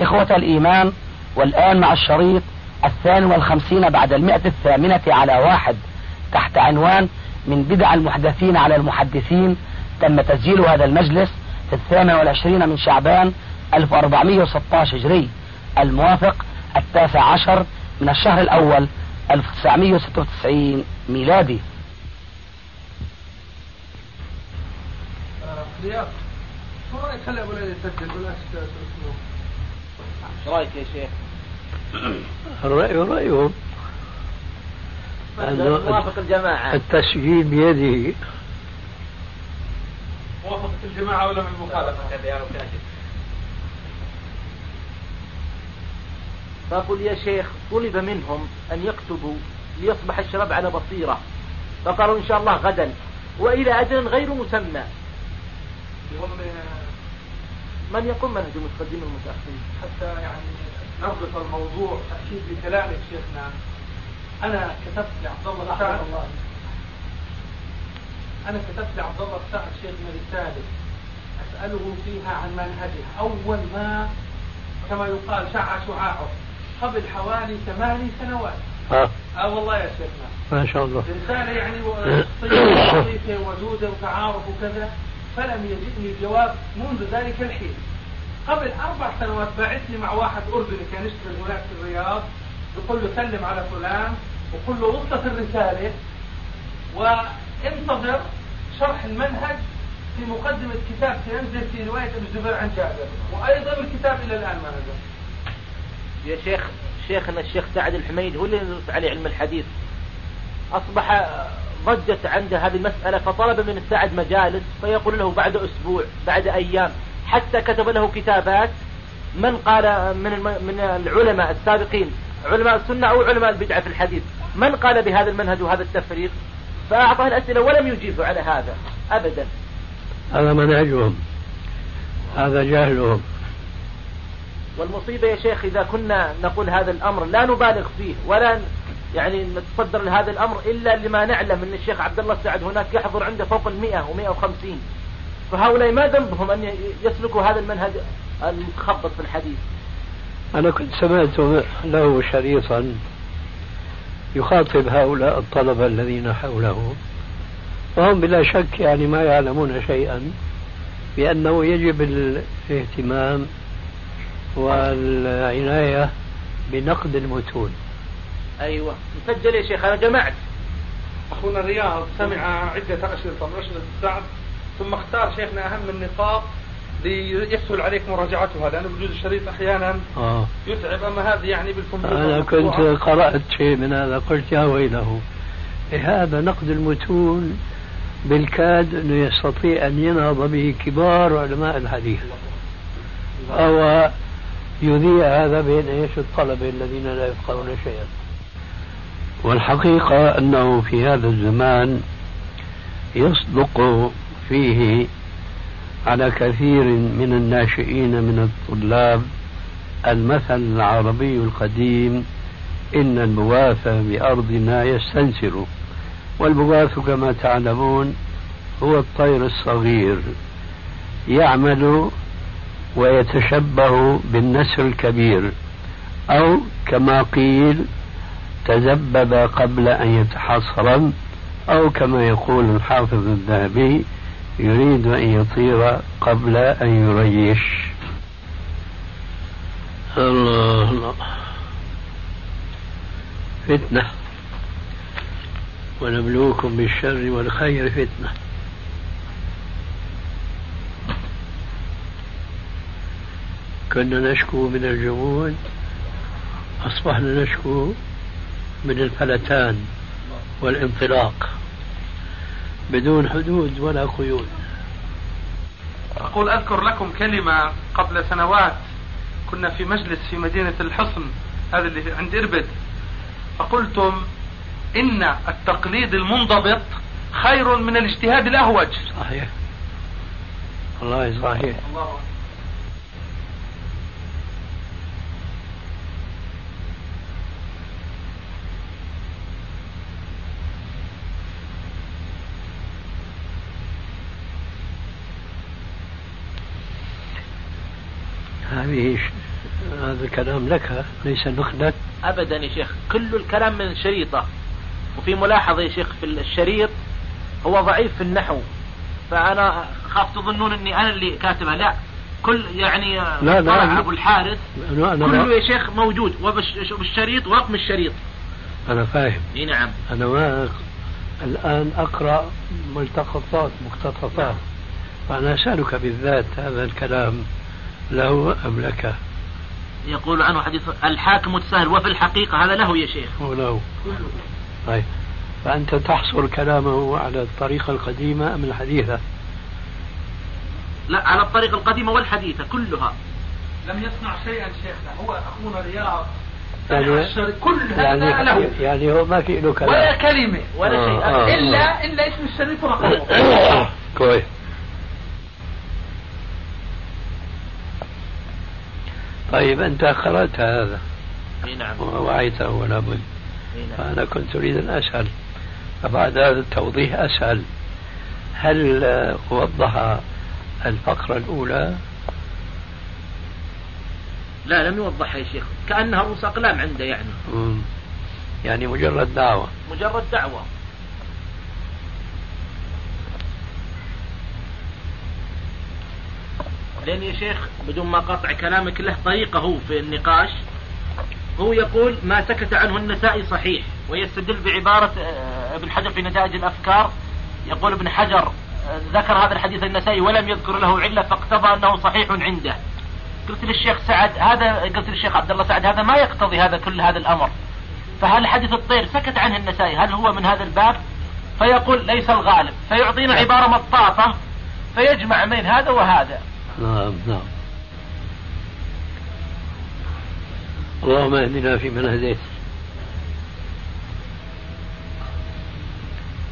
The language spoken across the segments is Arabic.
إخوة الإيمان والآن مع الشريط الثاني والخمسين بعد المئة الثامنة على واحد تحت عنوان من بدع المحدثين على المحدثين تم تسجيل هذا المجلس في الثامن والعشرين من شعبان 1416 هجري الموافق التاسع عشر من الشهر الأول 1996 ميلادي. رياض شو رأيك خلي أبو ليلى يسجل؟ إيش رأيك يا شيخ؟ الرأي رأيهم أنه موافق الجماعة. التسجيل بيده. موافقة الجماعة ولا من المخالفة؟ فقل يا شيخ طلب منهم أن يكتبوا ليصبح الشباب على بصيرة. فقالوا إن شاء الله غدا. وإلى أجل غير مسمى. من يقوم منهج المتقدمين المتأخرين حتى يعني نربط الموضوع أكيد بكلامك شيخنا. أنا كتبت لعبد الله سعد أنا كتبت لعبد الله سعد شيخنا رسالة. أسأله فيها عن منهجه. أول ما كما يقال شع شعاعه. قبل حوالي ثماني سنوات. آه, آه والله يا شيخنا. ما شاء الله. رسالة يعني لطيفة ودودة وتعارف وكذا فلم يجدني جواب منذ ذلك الحين. قبل أربع سنوات بعثني مع واحد أردني كان يشتغل هناك في الرياض يقول له سلم على فلان وقل له وصلت الرسالة وانتظر شرح المنهج في مقدمة كتاب سينزل في رواية ابن الزبير عن جابر وأيضا الكتاب إلى الآن ما نزل. يا شيخ شيخنا الشيخ سعد الحميد هو اللي نص عليه علم الحديث. أصبح ضجت عنده هذه المسألة فطلب من السعد مجالس فيقول له بعد أسبوع بعد أيام حتى كتب له كتابات من قال من من العلماء السابقين علماء السنة أو علماء البدعة في الحديث من قال بهذا المنهج وهذا التفريق؟ فأعطاه الأسئلة ولم يجيب على هذا أبدا. هذا منهجهم. هذا جهلهم. والمصيبة يا شيخ إذا كنا نقول هذا الأمر لا نبالغ فيه ولا يعني نتصدر لهذا الأمر إلا لما نعلم أن الشيخ عبد الله السعد هناك يحضر عنده فوق المئة ومئة وخمسين. فهؤلاء ما ذنبهم أن يسلكوا هذا المنهج المتخبط في الحديث. أنا كنت سمعت له شريطا يخاطب هؤلاء الطلبة الذين حوله وهم بلا شك يعني ما يعلمون شيئا بأنه يجب الاهتمام والعناية بنقد المتون. أيوة. مسجل يا شيخ أنا جمعت. أخونا الرياض سمع. عدة أشرطة من أشرطة السعد ثم اختار شيخنا أهم النقاط ليسهل عليك مراجعتها لأنه بجوز الشريط أحيانا آه. يتعب. أما هذه يعني بالكمبيوتر أنا كنت قرأت شيء من هذا قلت يا ويله. هذا نقد المتون بالكاد أنه يستطيع أن ينهض به كبار علماء الحديث. أو يذيع هذا بين إيش؟ الطلبة الذين لا يفقهون شيئا. والحقيقة أنه في هذا الزمان يصدق فيه على كثير من الناشئين من الطلاب المثل العربي القديم إن البواث بأرضنا يستنسر. والبواث كما تعلمون هو الطير الصغير يعمل ويتشبه بالنسر الكبير أو كما قيل تذبذب قبل أن يتحصرم أو كما يقول الحافظ الذهبي يريد أن يطير قبل أن يريش. الله الله فتنة. ونبلوكم بالشر والخير فتنة. كنا نشكو من الجمود أصبحنا نشكو من الفلتان والانطلاق بدون حدود ولا قيود أقول أذكر لكم كلمة قبل سنوات كنا في مجلس في مدينة الحصن هذا اللي عند إربد. فقلتم إن التقليد المنضبط خير من الاجتهاد الأهوج. صحيح. والله صحيح. الله هذه هذا الكلام لك ليس نخلة. ابدا يا شيخ. كل الكلام من شريطة. وفي ملاحظة يا شيخ في الشريط هو ضعيف في النحو. فأنا خاف تظنون إني أنا اللي كاتبها. لا. كل يعني لا لا أبو الحارث. كله يا شيخ موجود. وبالشريط ورقم الشريط أنا فاهم. إي نعم. أنا ما الآن أقرأ ملتقطات مقتطفات. فأنا أسألك بالذات هذا الكلام. له أم لك؟ يقول عنه حديث الحاكم السهل وفي الحقيقة هذا له يا شيخ. هو له. طيب. فأنت تحصر كلامه على الطريقة القديمة أم الحديثة؟ لا على الطريقة القديمة والحديثة كلها. لم يصنع شيئا شيخنا هو أخونا رياض. يعني كل هذا يعني له. يعني هو ما في له كلام. ولا كلمة ولا آه، شيء. آه. إلا إلا اسم الشريف ورقمه كويس. طيب أنت قرأت هذا. نعم. ووعيته ولا بد. إي نعم. فأنا كنت أريد أن أسأل. فبعد هذا التوضيح أسأل. هل وضح الفقرة الأولى؟ لا لم يوضحها يا شيخ. كأنها رؤوس أقلام عنده يعني. مم. يعني مجرد دعوة. مجرد دعوة. لأن يا شيخ بدون ما قطع كلامك له طريقة هو في النقاش. هو يقول ما سكت عنه النسائي صحيح. ويستدل بعبارة آه، ابن حجر في نتائج الأفكار. يقول ابن حجر ذكر هذا الحديث النسائي ولم يذكر له علة فاقتضى أنه صحيح عنده. قلت للشيخ سعد هذا قلت للشيخ عبد الله سعد هذا ما يقتضي هذا كل هذا الأمر. فهل حديث الطير سكت عنه النسائي؟ هل هو من هذا الباب؟ فيقول ليس الغالب. فيعطينا عبارة مطاطة فيجمع بين هذا وهذا. نعم نعم. اللهم اهدنا فيمن هديت.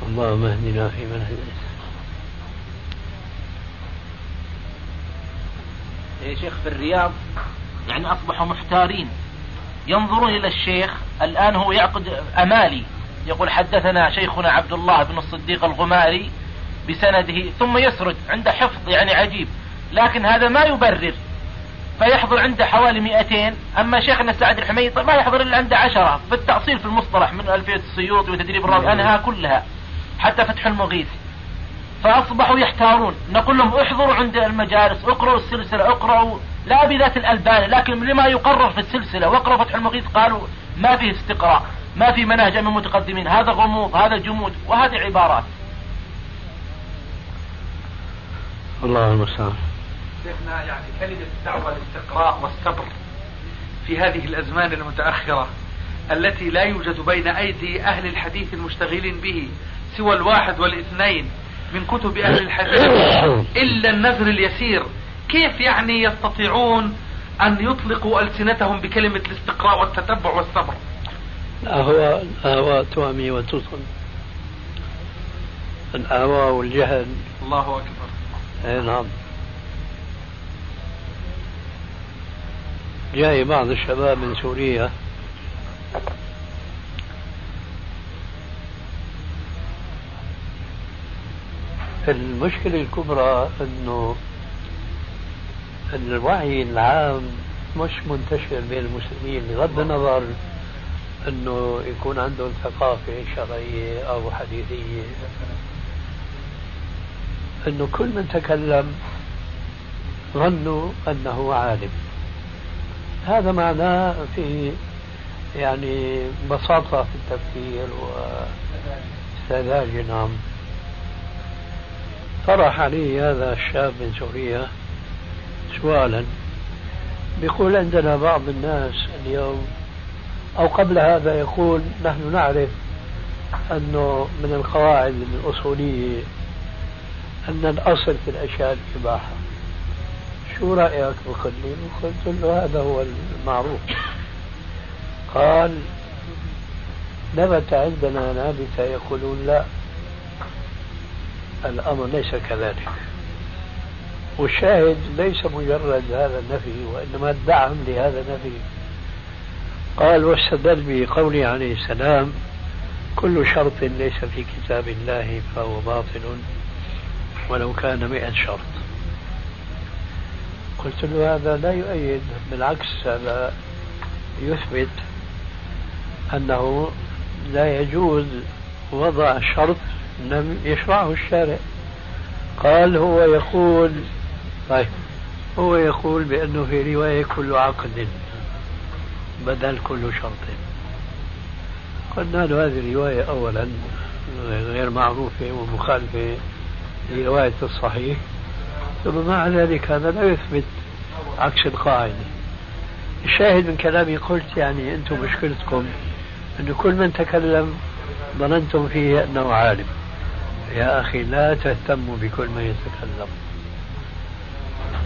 اللهم اهدنا فيمن هديت. يا شيخ في الرياض يعني أصبحوا محتارين. ينظرون إلى الشيخ الآن هو يعقد أمالي. يقول حدثنا شيخنا عبد الله بن الصديق الغماري بسنده ثم يسرد عنده حفظ يعني عجيب. لكن هذا ما يبرر. فيحضر عنده حوالي 200 أما شيخنا سعد الحميد ما يحضر إلا عنده عشرة. بالتأصيل في المصطلح من ألفية السيوط وتدريب الراوي أنها كلها. حتى فتح المغيث. فأصبحوا يحتارون. نقول لهم احضروا عند المجالس. اقرأوا السلسلة. اقرأوا لا بذات الألبان لكن لما يقرر في السلسلة. واقرأوا فتح المغيث قالوا ما فيه استقراء ما في منهج من المتقدمين. هذا غموض هذا جمود وهذه عبارات. الله المستعان. شيخنا يعني كلمة الدعوة للاستقراء والصبر في هذه الأزمان المتأخرة التي لا يوجد بين أيدي أهل الحديث المشتغلين به سوى الواحد والاثنين من كتب أهل الحديث إلا النذر اليسير. كيف يعني يستطيعون أن يطلقوا ألسنتهم بكلمة الاستقراء والتتبع والصبر؟ الأهواء الأهواء تعمي وتصل الأهواء والجهل. الله أكبر. اي نعم. جاي بعض الشباب من سوريا. المشكلة الكبرى إنه الوعي العام مش منتشر بين المسلمين بغض النظر إنه يكون عندهم ثقافة شرعية أو حديثية. إنه كل من تكلم ظنوا إنه عالم. هذا معناه في يعني بساطة في التفكير وسذاجة نعم. طرح علي هذا الشاب من سوريا سؤالا. بيقول عندنا بعض الناس اليوم أو قبل هذا يقول نحن نعرف أنه من القواعد الأصولية أن الأصل في الأشياء الإباحة. شو رأيك بخليل قلت له هذا هو المعروف. قال نبت عندنا نابتة يقولون لا الأمر ليس كذلك. والشاهد ليس مجرد هذا النفي وإنما الدعم لهذا النفي. قال واستدل بقوله عليه السلام كل شرط ليس في كتاب الله فهو باطل ولو كان مئة شرط. قلت له هذا لا يؤيد بالعكس هذا يثبت أنه لا يجوز وضع شرط لم يشرعه الشارع. قال هو يقول طيب هو يقول بأنه في رواية كل عقد بدل كل شرط. قلنا له هذه الرواية أولا غير معروفة ومخالفة لرواية الصحيح. ثم مع ذلك هذا لا يثبت عكس القاعدة. الشاهد من كلامي قلت يعني أنتم مشكلتكم أن كل من تكلم ظننتم فيه أنه عالم. يا أخي لا تهتموا بكل من يتكلم.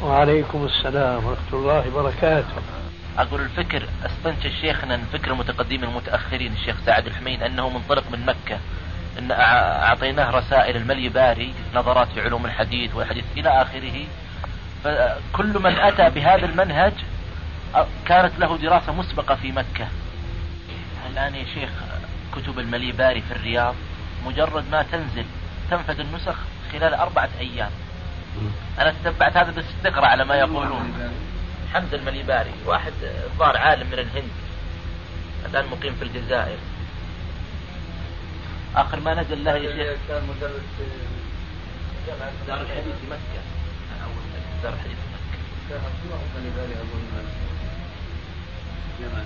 وعليكم السلام ورحمة الله وبركاته. أقول الفكر استنتج شيخنا فكر المتقدمين المتأخرين الشيخ سعد الحميد أنه منطلق من مكة. أن أعطيناه رسائل الملي باري نظرات في علوم الحديث والحديث إلى آخره. فكل من أتى بهذا المنهج كانت له دراسة مسبقة في مكة. الآن يا شيخ كتب الملي باري في الرياض مجرد ما تنزل تنفذ النسخ خلال أربعة أيام. أنا تتبعت هذا باستقرأ على ما يقولون. حمد المليباري واحد ظهر عالم من الهند الآن مقيم في الجزائر. آخر ما نزل له يا شيخ. كان مدرس في جامعة دار الحديث في مكة. أول دار الحديث في مكة. كان عبد الله أظن جامعة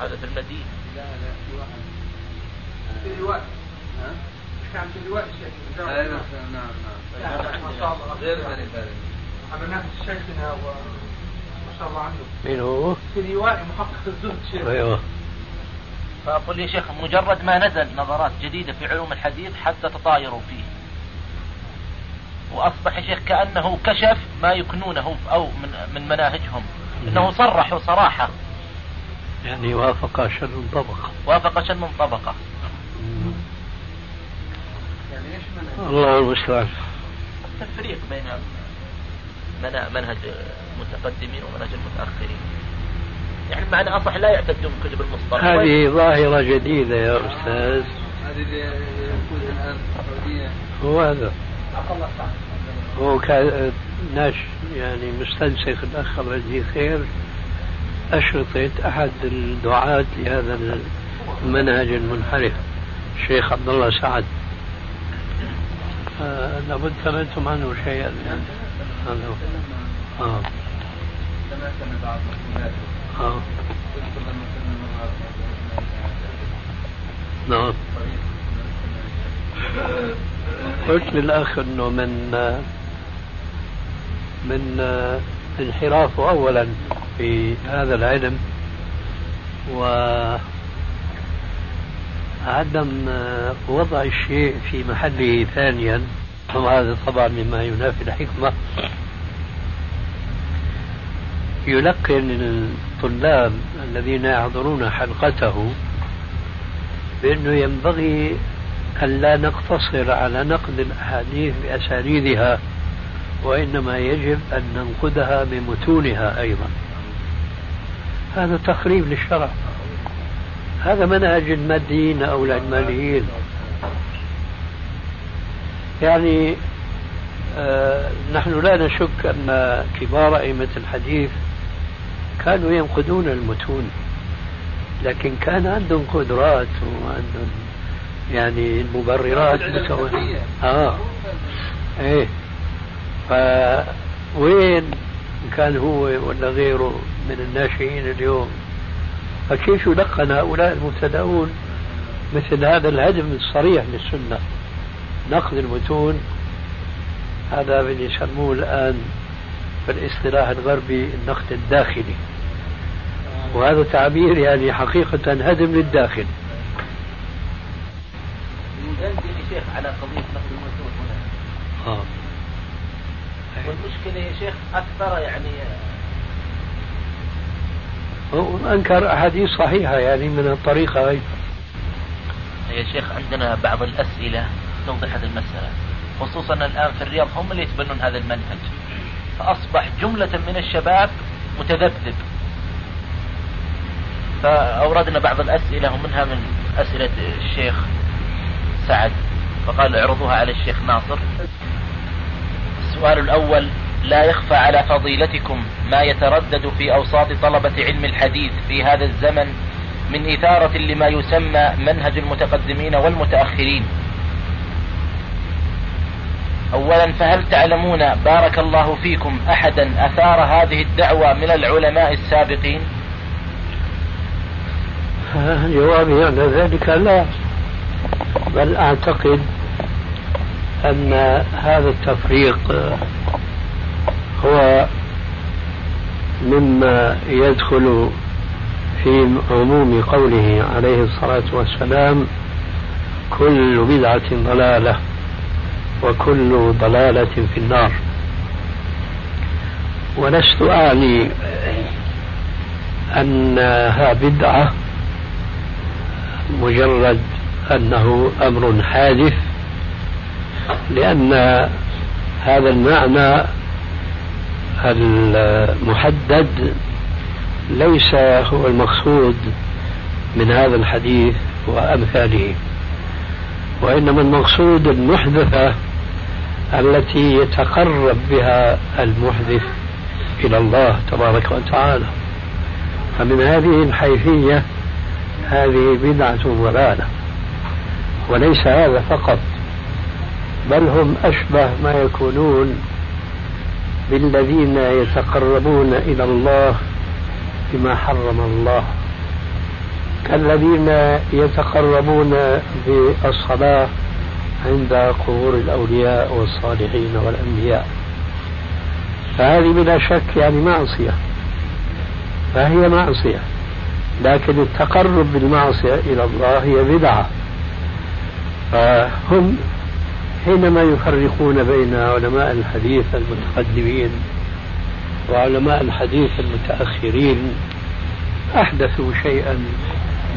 هذا في المدينة. لا لا في واحد في رواية ها؟ كان في رواية الشيخ نعم نعم. ما شاء الله. غير عملناه شيخنا وما شاء الله عنه. مين هو؟ في رواية محقق الزهد شيخ. أيوه. فأقول يا شيخ مجرد ما نزل نظرات جديدة في علوم الحديث حتى تطايروا فيه. وأصبح يا شيخ كأنه كشف ما يكنونه أو من, من مناهجهم. أنه صرحوا صراحة. يعني وافق شن طبقة. وافق شن طبقة. الله المستعان. التفريق بين منهج المتقدمين ومنهج المتأخرين يعني معنى أصح لا يعتدون كتب المصطلح. هذه ظاهرة جديدة يا أستاذ. هذه اللي يقول الآن السعودية. هو هذا. هو كان ناش يعني مستنسخ الأخ الله يجزيه خير. أشرطة أحد الدعاة لهذا المنهج المنحرف الشيخ عبد الله سعد. آه لابد سمعتم عنه شيئا يعني. آه. نعم. قلت للأخ أنه من من انحرافه أولا في هذا العلم وعدم وضع الشيء في محله ثانيا وهذا طبعا مما ينافي الحكمة. يلقن الطلاب الذين يحضرون حلقته بأنه ينبغي ألا نقتصر على نقد الأحاديث بأسانيدها وإنما يجب أن ننقدها بمتونها أيضا. هذا تخريب للشرع. هذا منهج الماديين أو العلمانيين. يعني آه نحن لا نشك أن كبار أئمة الحديث كانوا ينقدون المتون لكن كان عندهم قدرات وعندهم يعني مبررات متوازنة آه. إيه. فوين كان هو ولا غيره من الناشئين اليوم؟ فكيف يلقن هؤلاء المبتدؤون مثل هذا الهدم الصريح للسنة؟ نقد المتون هذا اللي يسموه الآن في الاصطلاح الغربي النقد الداخلي. وهذا تعبير يعني حقيقة هدم للداخل. على قضية نقد المتون هنا. آه. والمشكلة يا شيخ أكثر يعني أنكر أحاديث صحيحة يعني من الطريقة. هي يا شيخ عندنا بعض الأسئلة. توضح هذه المسألة. خصوصا الآن في الرياض هم اللي يتبنون هذا المنهج. فأصبح جملة من الشباب متذبذب. فأوردنا بعض الأسئلة ومنها من أسئلة الشيخ سعد. فقال اعرضوها على الشيخ ناصر. السؤال الأول لا يخفى على فضيلتكم ما يتردد في أوساط طلبة علم الحديث في هذا الزمن من إثارة لما يسمى منهج المتقدمين والمتأخرين. أولا فهل تعلمون بارك الله فيكم أحدا أثار هذه الدعوة من العلماء السابقين؟ جوابي على ذلك لا. بل أعتقد أن هذا التفريق هو مما يدخل في عموم قوله عليه الصلاة والسلام كل بدعة ضلالة. وكل ضلالة في النار. ولست أعني أنها بدعة مجرد أنه أمر حادث لأن هذا المعنى المحدد ليس هو المقصود من هذا الحديث وأمثاله وإنما المقصود المحدثة التي يتقرب بها المحدث إلى الله تبارك وتعالى. فمن هذه الحيثية هذه بدعة ضلالة وليس هذا فقط بل هم أشبه ما يكونون بالذين يتقربون إلى الله بما حرم الله. كالذين يتقربون بالصلاة عند قبور الأولياء والصالحين والأنبياء. فهذه بلا شك يعني معصية. فهي معصية. لكن التقرب بالمعصية إلى الله هي بدعة. فهم حينما يفرقون بين علماء الحديث المتقدمين وعلماء الحديث المتأخرين أحدثوا شيئا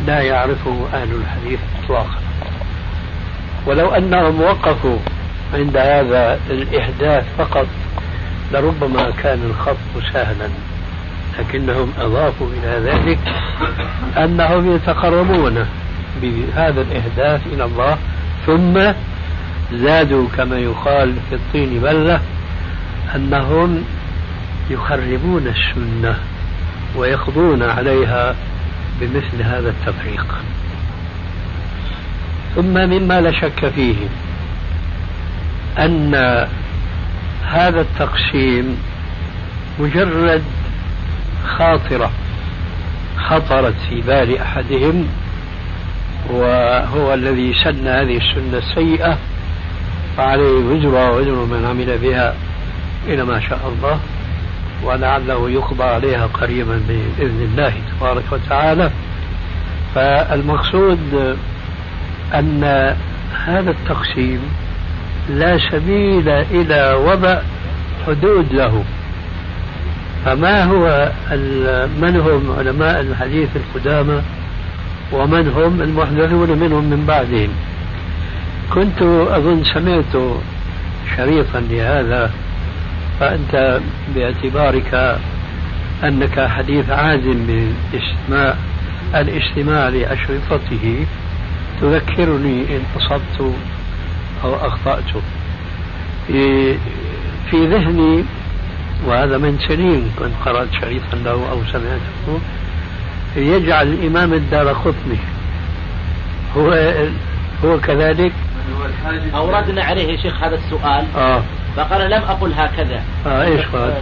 لا يعرفه أهل الحديث إطلاقا. ولو أنهم وقفوا عند هذا الإحداث فقط لربما كان الخط سهلا لكنهم أضافوا إلى ذلك أنهم يتقربون بهذا الإحداث إلى الله ثم زادوا كما يقال في الطين بلة أنهم يخربون السنة ويقضون عليها بمثل هذا التفريق. ثم مما لا شك فيه أن هذا التقسيم مجرد خاطرة خطرت في بال أحدهم وهو الذي سن هذه السنة السيئة فعليه وزر وزر من عمل بها إلى ما شاء الله ولعله يقضى عليها قريبا بإذن الله تبارك وتعالى. فالمقصود أن هذا التقسيم لا سبيل إلى وضع حدود له. فما هو من هم علماء الحديث القدامى ومن هم المحدثون منهم من بعدهم؟ كنت أظن سمعت شريطا لهذا فأنت باعتبارك أنك حديث عازم بالاستماع الاستماع لأشرطته تذكرني إن أصبت أو أخطأت. في ذهني وهذا من سنين كنت قرأت شريطا له أو سمعته يجعل الإمام الدار قطني. هو هو كذلك؟ أوردنا عليه يا شيخ هذا السؤال. آه. فقال لم أقل هكذا. آه إيش قال؟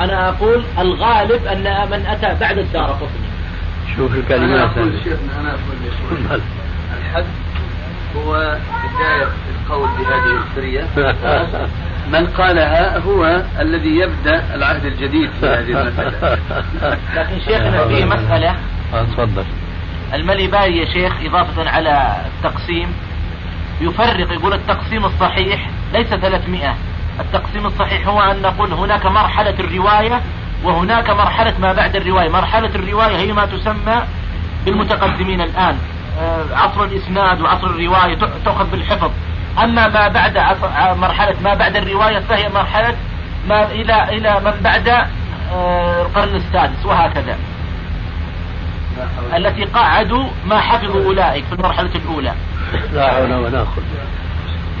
أنا أقول الغالب أن من أتى بعد الدار قطني. شوف الكلمات أنا أقول شيخنا أنا أقول الحد هو بداية القول بهذه السرية من قالها هو الذي يبدأ العهد الجديد في هذه المسألة. لكن شيخنا في مسألة تفضل. الملي باي يا شيخ إضافة على التقسيم. يفرق يقول التقسيم الصحيح ليس 300 التقسيم الصحيح هو أن نقول هناك مرحلة الرواية وهناك مرحلة ما بعد الرواية. مرحلة الرواية هي ما تسمى بالمتقدمين الآن. عصر الإسناد وعصر الرواية تأخذ بالحفظ. أما ما بعد مرحلة ما بعد الرواية فهي مرحلة ما إلى إلى من بعد آه، القرن السادس وهكذا. التي قعدوا ما حفظوا أولئك في المرحلة الأولى. لا حول ولا قوة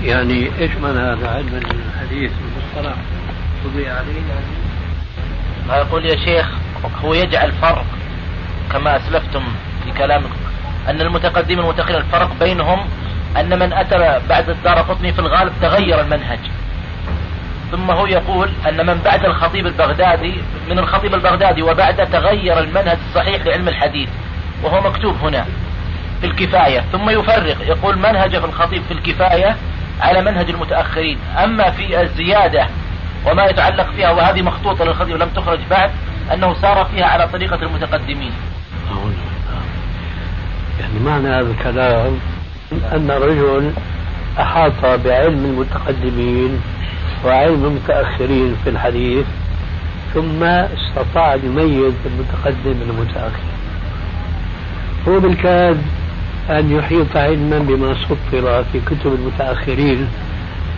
يعني إيش معنى هذا؟ علم الحديث المصطلح تضيع عليه ما يقول يا شيخ هو يجعل فرق كما أسلفتم في كلامكم. أن المتقدمين والمتاخرين الفرق بينهم أن من أتى بعد الدار قطني في الغالب تغير المنهج. ثم هو يقول أن من بعد الخطيب البغدادي من الخطيب البغدادي وبعد تغير المنهج الصحيح لعلم الحديث وهو مكتوب هنا في الكفاية. ثم يفرق يقول منهج في الخطيب في الكفاية على منهج المتأخرين. أما في الزيادة وما يتعلق فيها وهذه مخطوطة للخطيب لم تخرج بعد أنه سار فيها على طريقة المتقدمين. يعني معنى هذا الكلام أن رجل أحاط بعلم المتقدمين وعلم المتأخرين في الحديث ثم استطاع أن يميز المتقدم من المتأخر. هو بالكاد أن يحيط علما بما سطر في كتب المتأخرين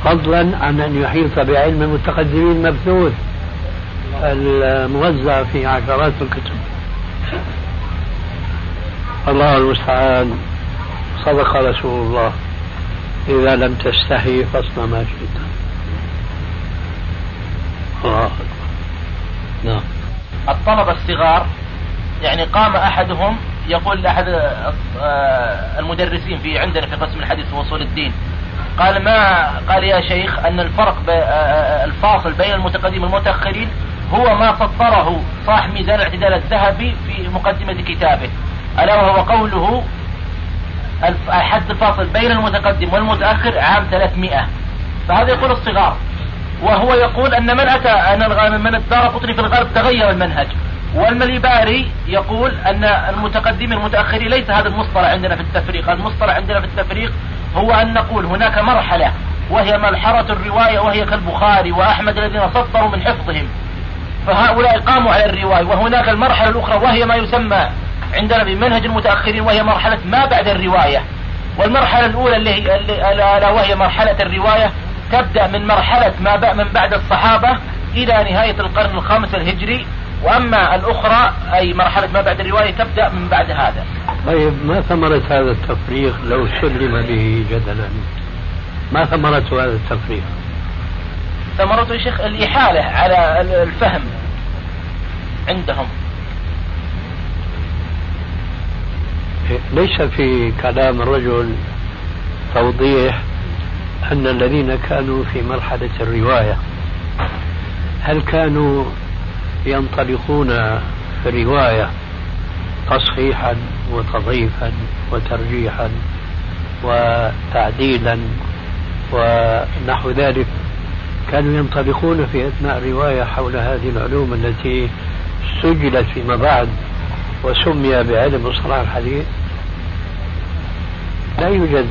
فضلا عن أن يحيط بعلم المتقدمين مبثوث الموزع في عشرات الكتب. الله المستعان. صدق رسول الله. إذا لم تستحي فاصنع ما شئت. نعم. الطلبة الصغار يعني قام أحدهم يقول لأحد آه، المدرسين في عندنا في قسم الحديث وصول الدين قال ما قال يا شيخ أن الفرق آه، آه، الفاصل بين المتقدمين والمتأخرين هو ما سطره صاحب ميزان الاعتدال الذهبي في مقدمة كتابه. ألا وهو قوله الحد الفاصل بين المتقدم والمتأخر عام 300 فهذا يقول الصغار. وهو يقول أن من أتى أن من الدار قطري في الغرب تغير المنهج. والمليباري يقول أن المتقدمين المتأخرين ليس هذا المصطلح عندنا في التفريق. المصطلح عندنا في التفريق هو أن نقول هناك مرحلة وهي ملحرة الرواية وهي كالبخاري وأحمد الذين سطروا من حفظهم. فهؤلاء قاموا على الرواية. وهناك المرحلة الأخرى وهي ما يسمى عندنا بمنهج المتأخرين وهي مرحلة ما بعد الرواية. والمرحلة الأولى اللي ألا وهي مرحلة الرواية تبدأ من مرحلة ما من بعد الصحابة إلى نهاية القرن الخامس الهجري. وأما الأخرى أي مرحلة ما بعد الرواية تبدأ من بعد هذا. طيب ما ثمرة هذا التفريق؟ لو سلم به جدلا. ما ثمرة هذا التفريق؟ ثمرته يا شيخ الإحالة على الفهم عندهم. ليس في كلام الرجل توضيح أن الذين كانوا في مرحلة الرواية. هل كانوا ينطلقون في الرواية تصحيحا وتضعيفا وترجيحا وتعديلا ونحو ذلك؟ كانوا ينطلقون في أثناء الرواية حول هذه العلوم التي سجلت فيما بعد. وسمي بعلم مصطلح الحديث. لا يوجد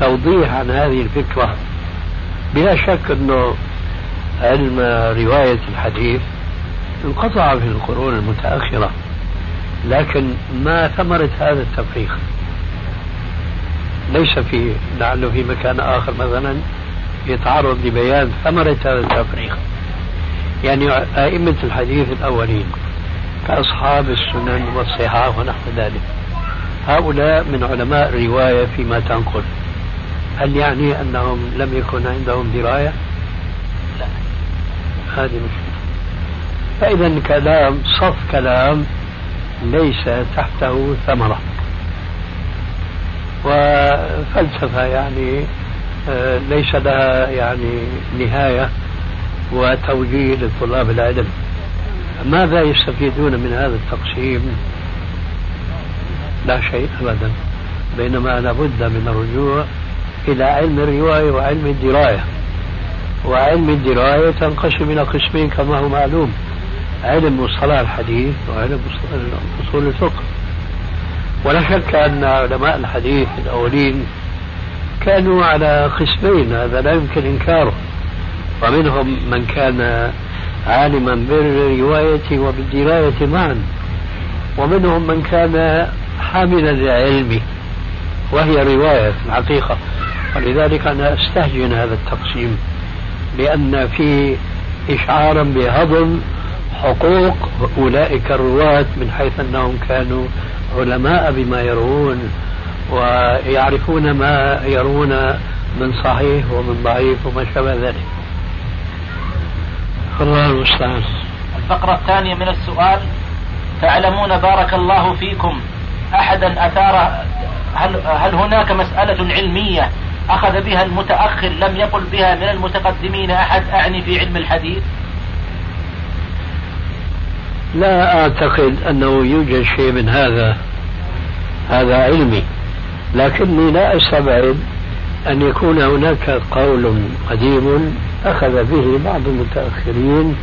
توضيح عن هذه الفكرة. بلا شك انه علم رواية الحديث انقطع في القرون المتأخرة لكن ما ثمرة هذا التفريق. ليس في لعله في مكان آخر مثلا يتعرض لبيان ثمرة هذا التفريق. يعني أئمة الحديث الأولين كأصحاب السنن والصحاح ونحو ذلك. هؤلاء من علماء الرواية فيما تنقل. هل يعني أنهم لم يكن عندهم دراية؟ لا. هذه مشكلة. فإذا الكلام صف كلام ليس تحته ثمرة. وفلسفة يعني آه، ليس لها يعني نهاية وتوجيه لطلاب العلم. ماذا يستفيدون من هذا التقسيم؟ لا شيء أبدا بينما لابد من الرجوع إلى علم الرواية وعلم الدراية. وعلم الدراية تنقسم إلى قسمين كما هو معلوم علم مصطلح الحديث وعلم أصول الفقه. ولا شك أن علماء الحديث الأولين كانوا على قسمين هذا لا يمكن إنكاره. ومنهم من كان عالما بالرواية وبالدراية معا ومنهم من كان حاملا للعلم وهي رواية في الحقيقة ولذلك أنا أستهجن هذا التقسيم لأن في إشعارا بهضم حقوق أولئك الرواة من حيث أنهم كانوا علماء بما يروون ويعرفون ما يرون من صحيح ومن ضعيف وما شابه ذلك. الله المستعان. الفقرة الثانية من السؤال تعلمون بارك الله فيكم. أحدا أثار هل, هل هناك مسألة علمية أخذ بها المتأخر لم يقل بها من المتقدمين أحد؟ أعني في علم الحديث. لا أعتقد أنه يوجد شيء من هذا هذا علمي. لكني لا أستبعد أن يكون هناك قول قديم أخذ به بعض المتأخرين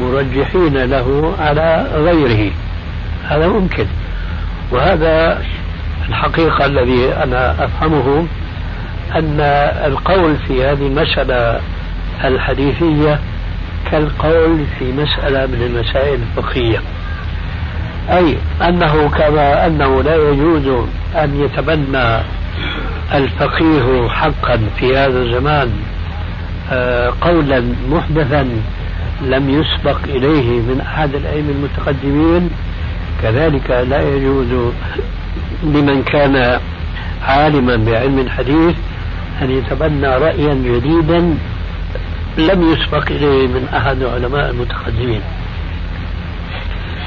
مرجحين له على غيره. هذا ممكن. وهذا الحقيقة الذي أنا أفهمه أن القول في هذه المسألة الحديثية كالقول في مسألة من المسائل الفقهية. أي أنه كما أنه لا يجوز أن يتبنى الفقيه حقا في هذا الزمان قولا محدثا لم يسبق إليه من أحد الأئمة المتقدمين كذلك لا يجوز لمن كان عالما بعلم الحديث أن يتبنى رأيا جديدا لم يسبق إليه من أحد علماء المتقدمين.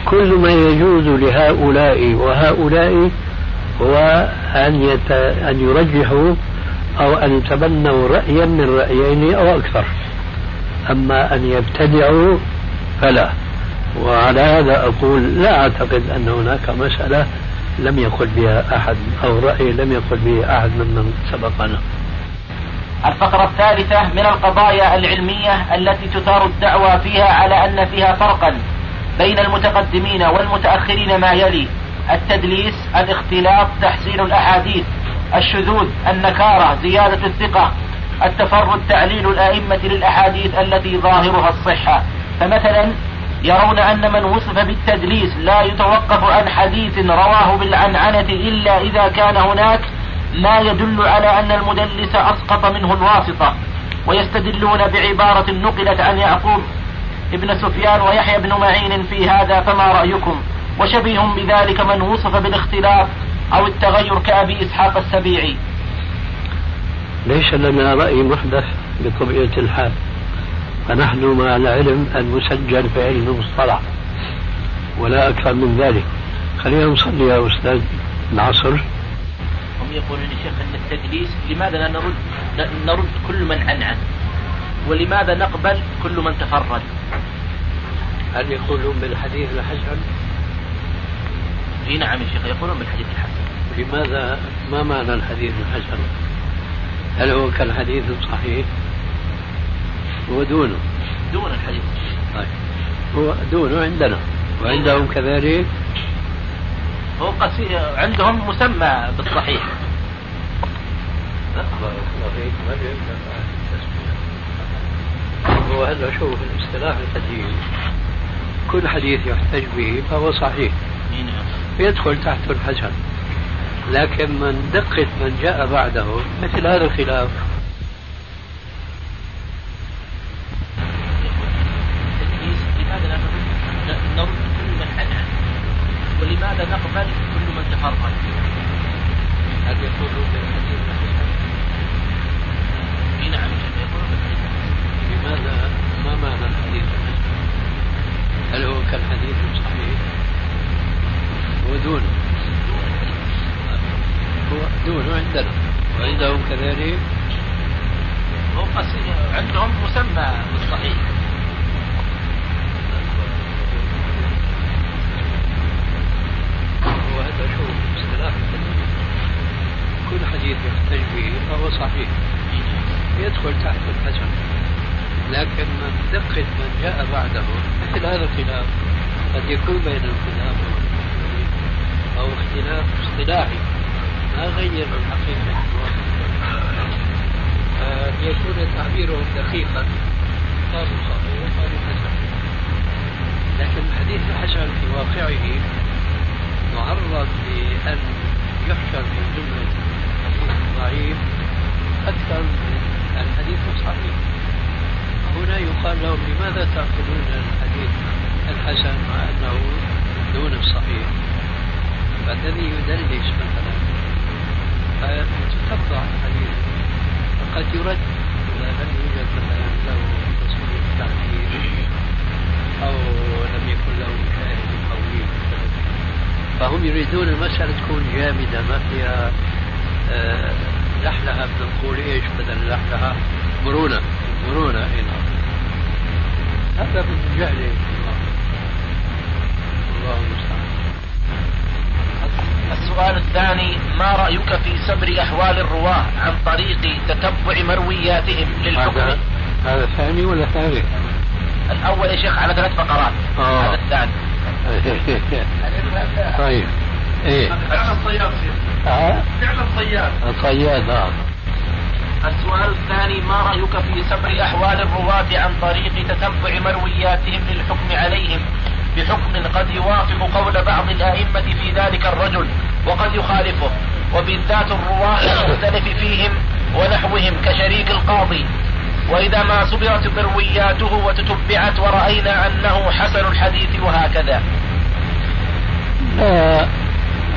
كل ما يجوز لهؤلاء وهؤلاء هو أن يت... أن يرجحوا أو أن يتبنوا رأيا من رأيين أو أكثر. أما أن يبتدعوا فلا. وعلى هذا أقول لا أعتقد أن هناك مسألة لم يقل بها أحد أو رأي لم يقل به أحد ممن سبقنا. الفقرة الثالثة من القضايا العلمية التي تثار الدعوى فيها على أن فيها فرقا بين المتقدمين والمتأخرين ما يلي. التدليس الاختلاط تحسين الأحاديث. الشذوذ النكارة زيادة الثقة التفرد تعليل الأئمة للأحاديث التي ظاهرها الصحة. فمثلا يرون أن من وصف بالتدليس لا يتوقف عن حديث رواه بالعنعنة إلا إذا كان هناك ما يدل على أن المدلس أسقط منه الواسطة. ويستدلون بعبارة نقلت عن يعقوب ابن سفيان ويحيى بن معين في هذا فما رأيكم؟ وشبيه بذلك من وصف بالاختلاف أو التغير كأبي إسحاق السبيعي. ليس لنا رأي محدث بطبيعة الحال فنحن مع العلم المسجل في علم المصطلح ولا أكثر من ذلك. خلينا نصلي يا أستاذ العصر هم يقولون يا شيخ أن التدليس لماذا لا نرد؟ نرد كل من عنعن ولماذا نقبل كل من تفرد؟ هل يقولون بالحديث الحسن؟ إي نعم يا شيخ يقولون بالحديث الحسن. لماذا ما معنى الحديث الحسن هل هو كالحديث الصحيح؟ هو دونه. دون الحديث طيب. هو دونه عندنا. وعندهم كذلك؟ هو قصي عندهم مسمى بالصحيح. هو هذا شوف الاصطلاح الحديث. كل حديث يحتج به فهو صحيح. نعم. يدخل تحت الحسن لكن من دقة من جاء بعده مثل هذا الخلاف ولماذا نقبل كل من تفرد هل يقولون بالحديث؟ اي نعم يقولون بالحديث لماذا ما معنى الحديث؟ هل هو كالحديث الصحيح؟ هو عندنا وعندهم كذلك هو قصي عندهم مسمى بالصحيح. هو هذا شو؟ اصطلاح. كل حديث يحتج به فهو صحيح. يدخل تحت الحسن لكن من دقة من جاء بعده مثل هذا الخلاف قد يكون بين الخلاف أو اختلاف اصطلاحي. ما غير الحقيقة. ليكون تعبيرهم دقيقا. قالوا صحيح وقالوا حسن. لكن الحديث الحسن في واقعه معرض لأن يحشر في جملة الحديث الضعيف أكثر من الحديث الصحيح. هنا يقال لهم لماذا تأخذون الحديث الحسن مع أنه دون الصحيح؟ فالذي يدلس مثلا فتتبع الحديث فقد يرد إذا لم يوجد مثلا له تصوير تعديل أو لم يكن له شاهد قوي فهم يريدون المسألة تكون جامدة ما فيها آه لحلها بنقول إيش بدل لحلها مرونة مرونة إي نعم. هذا من جهل الله المستعان. السؤال الثاني ما رأيك في سبر أحوال الرواة عن طريق تتبع مروياتهم للحكم؟ هذا هذا ثاني ولا ثالث؟ الأول يا شيخ على ثلاث فقرات. آه. هذا الثاني. طيب. إيه؟ فعلا صياد شيخ. ها؟ فعلا صياد صياد آه. السؤال الثاني ما رأيك في سبر أحوال الرواة عن طريق تتبع مروياتهم للحكم عليهم؟ بحكم قد يوافق قول بعض الأئمة في ذلك الرجل وقد يخالفه. وبالذات الرواة المختلف فيهم ونحوهم كشريك القاضي. وإذا ما صبرت مروياته وتتبعت ورأينا أنه حسن الحديث وهكذا. لا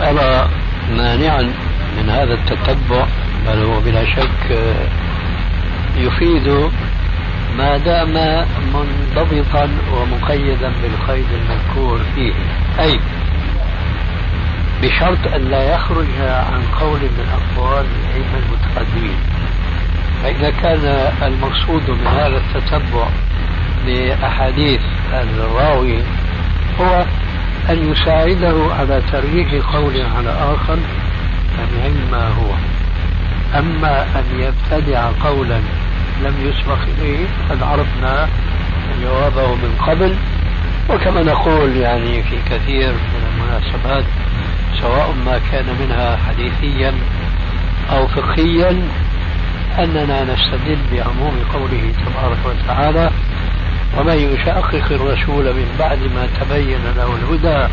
أرى مانعا من هذا التتبع بل هو بلا شك يفيد ما دام منضبطا ومقيدا بالقيد المذكور فيه. أي بشرط أن لا يخرج عن قول من أقوال الأئمة المتقدمين. فإذا كان المقصود من هذا التتبع لأحاديث الراوي هو أن يساعده على ترجيح قول على آخر فنعم ما هو. أما أن يبتدع قولا لم يسبق إليه قد عرفنا جوابه من قبل. وكما نقول يعني في كثير من المناسبات سواء ما كان منها حديثيا أو فقهيا أننا نستدل بعموم قوله تبارك وتعالى ومن يشاقق الرسول من بعد ما تبين له الهدى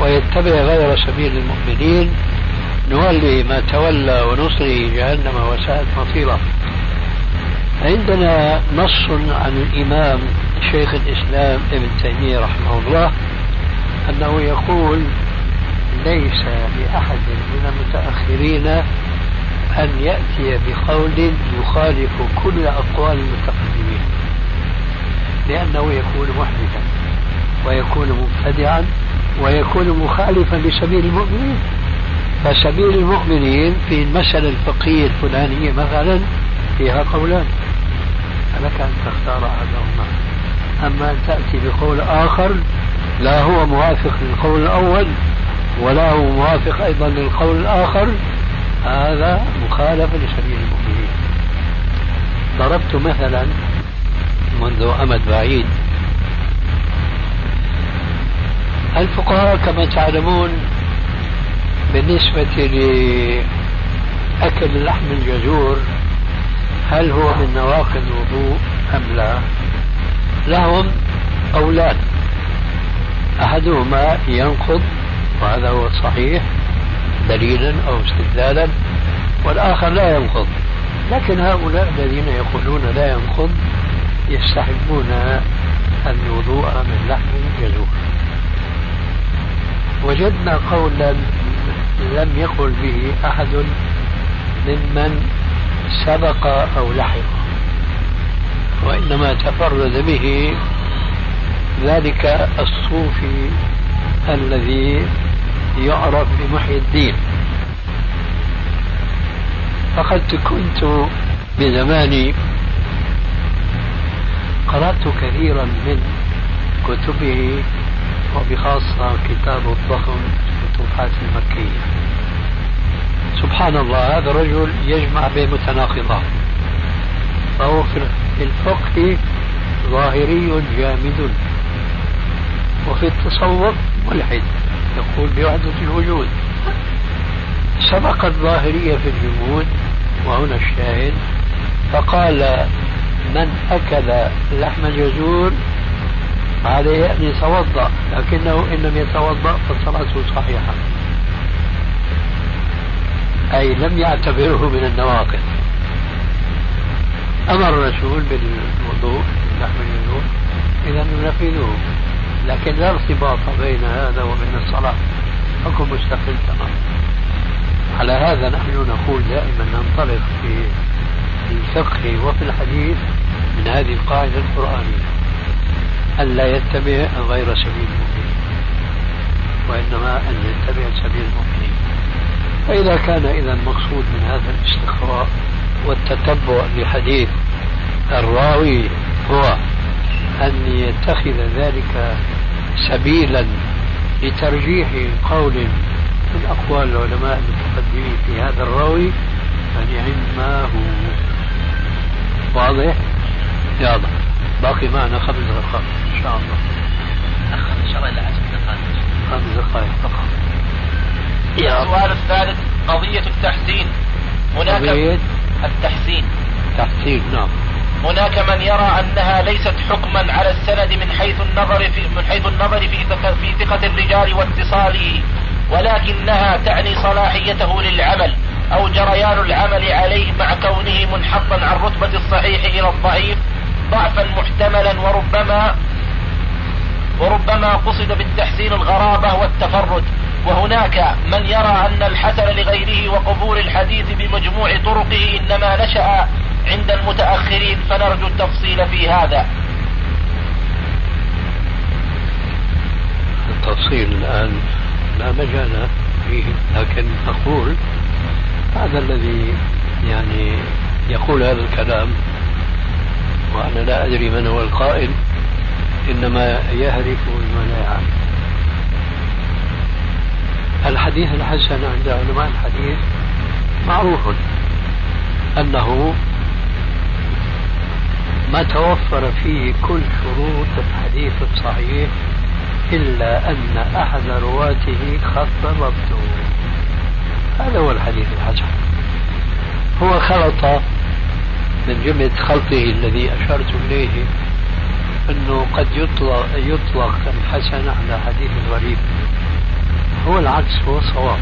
ويتبع غير سبيل المؤمنين نولي ما تولى ونصره جهنم وساءت مصيره. عندنا نص عن الإمام شيخ الإسلام ابن تيمية رحمه الله أنه يقول ليس لأحد من المتأخرين أن يأتي بقول يخالف كل أقوال المتقدمين لأنه يكون محدثا ويكون مبتدعا ويكون مخالفا لسبيل المؤمنين. فسبيل المؤمنين في المسألة الفقهية الفلانية مثلا فيها قولان فلك أن تختار أحدهما. أما أن تأتي بقول آخر لا هو موافق للقول الأول ولا هو موافق أيضا للقول الآخر. هذا مخالفة لسبيل المؤمنين. ضربت مثلا منذ أمد بعيد. الفقهاء كما تعلمون بالنسبة لأكل لحم الجزور هل هو من نواقض الوضوء أم لا؟ لهم قولان أحدهما ينقض وهذا هو الصحيح دليلا أو استدلالا والآخر لا ينقض. لكن هؤلاء الذين يقولون لا ينقض يستحبون الوضوء من لحم الجزور وجدنا قولا لم يقل به أحد ممن سبق أو لحق وإنما تفرد به ذلك الصوفي الذي يعرف بمحي الدين. فقد كنت بزماني قرأت كثيرا من كتبه وبخاصة كتاب الضخم الفتوحات المكية. سبحان الله هذا الرجل يجمع بين متناقضات. فهو في الفقه ظاهري جامد. وفي التصوف ملحد يقول بوحدة الوجود. سبق الظاهرية في الجمود وهنا الشاهد. فقال من أكل لحم الجزور عليه أن يتوضأ لكنه إن لم يتوضأ فصلاته صحيحة. أي لم يعتبره من النواقض. أمر الرسول بالوضوء لحم الجزور إذا ننفذه. لكن لا ارتباط بين هذا وبين الصلاة. حكم مستقل تماما على هذا نحن نقول دائما ننطلق في الفقه وفي الحديث من هذه القاعدة القرآنية. ألا يتبع غير سبيل المؤمنين وإنما أن يتبع سبيل المؤمنين فإذا كان إذا المقصود من هذا الاستقراء والتتبع لحديث الراوي هو أن يتخذ ذلك سبيلا لترجيح قول من أقوال العلماء المتقدمين في هذا الراوي فنعم ما هو. واضح؟ يلا باقي معنا خمس دقائق. إن شاء الله. إن شاء الله إلى عشر دقائق. خمس دقائق فقط. السؤال الثالث قضية التحسين. هناك قضية التحسين. تحسين نعم. هناك من يرى أنها ليست حكما على السند من حيث النظر في من حيث النظر في في ثقة الرجال واتصاله ولكنها تعني صلاحيته للعمل أو جريان العمل عليه مع كونه منحطا عن رتبة الصحيح إلى الضعيف ضعفا محتملا وربما وربما قصد بالتحسين الغرابة والتفرد. وهناك من يرى أن الحسن لغيره وقبول الحديث بمجموع طرقه إنما نشأ عند المتأخرين فنرجو التفصيل في هذا. التفصيل الآن لا مجال فيه لكن أقول هذا الذي يعني يقول هذا الكلام وأنا لا أدري من هو القائل إنما يهرف بما لا يعلم الحديث الحسن عند علماء الحديث معروف أنه ما توفر فيه كل شروط الحديث الصحيح إلا أن أحد رواته خط ضبطه هذا هو الحديث الحسن. هو خلط من جملة خلطه الذي أشرت إليه أنه قد يطلق, يطلق الحسن على حديث الغريب. هو العكس هو الصواب.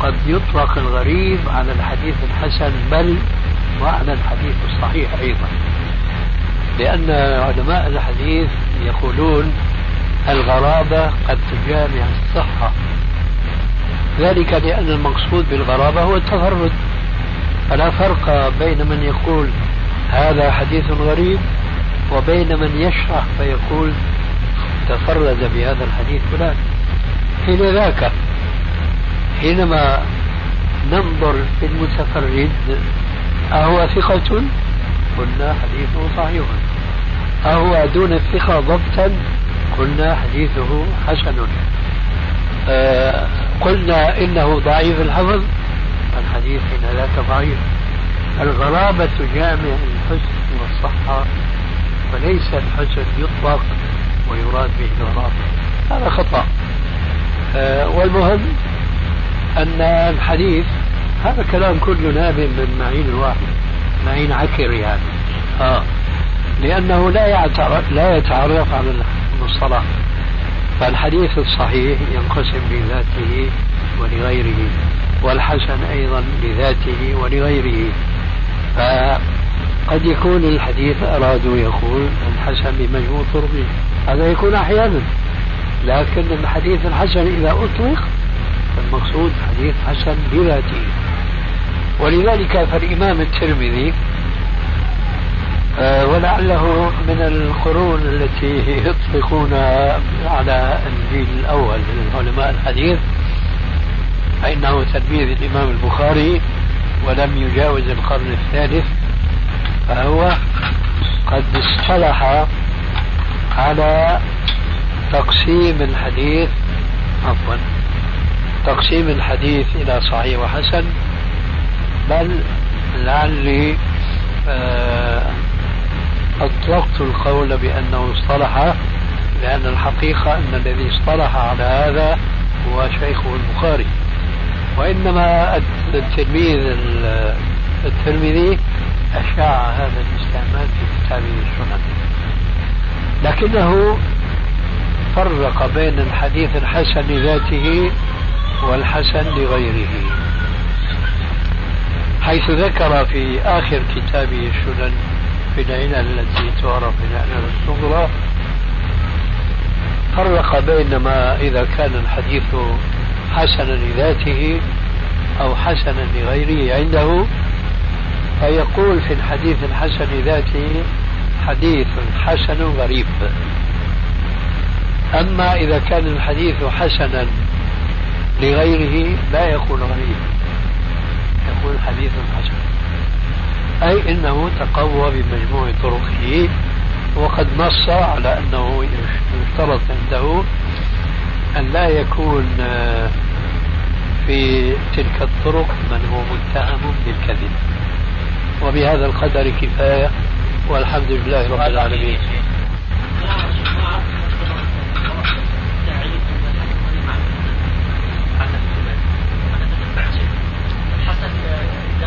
قد يطلق الغريب على الحديث الحسن بل وعلى الحديث الصحيح أيضا. لأن علماء الحديث يقولون الغرابة قد تجامع الصحة. ذلك لأن المقصود بالغرابة هو التفرد. فلا فرق بين من يقول هذا حديث غريب وبين من يشرح فيقول تفرد بهذا الحديث فلان. حين ذاك حينما ننظر في المتفرد أهو ثقة؟ قلنا حديثه صحيح. أهو دون الثقة ضبطا؟ قلنا حديثه حسن. آه قلنا إنه ضعيف الحفظ؟ الحديث حين ذاك ضعيف. الغرابة جامع الحسن والصحة وليس الحسن يطلق ويراد به الغرابة. هذا خطأ. والمهم أن الحديث هذا كلام كله نابع من معين الواحد معين عكر يعني آه. لأنه لا يعترف لا يتعرف على المصطلح. فالحديث الصحيح ينقسم لذاته ولغيره والحسن أيضا لذاته ولغيره. فقد يكون الحديث أرادوا يقول الحسن بمجموع طرقه. هذا يكون أحيانا. لكن الحديث الحسن إذا أطلق فالمقصود حديث حسن بذاته ولذلك فالإمام الترمذي آه، ولعله من القرون التي يطلقون على الجيل الأول من علماء الحديث فإنه تلميذ الإمام البخاري ولم يجاوز القرن الثالث فهو قد اصطلح على تقسيم الحديث عفوا تقسيم الحديث إلى صحيح وحسن بل لعلي آه، أطلقت القول بأنه اصطلح لأن الحقيقة أن الذي اصطلح على هذا هو شيخه البخاري. وإنما التلميذ الترمذي أشاع هذا الاستعمال في كتابه السنن لكنه فرق بين الحديث الحسن لذاته والحسن لغيره. حيث ذكر في آخر كتابه السنن في العلل التي تعرف بالعلل الصغرى فرق بين ما إذا كان الحديث حسنا لذاته أو حسنا لغيره عنده فيقول في الحديث الحسن لذاته حديث حسن غريب. أما إذا كان الحديث حسنا لغيره لا يكون غريب يقول حديث حسن. أي أنه تقوى بمجموع طرقه وقد نص على أنه يشترط عنده أن لا يكون في تلك الطرق من هو متهم بالكذب. وبهذا القدر كفاية والحمد لله رب العالمين.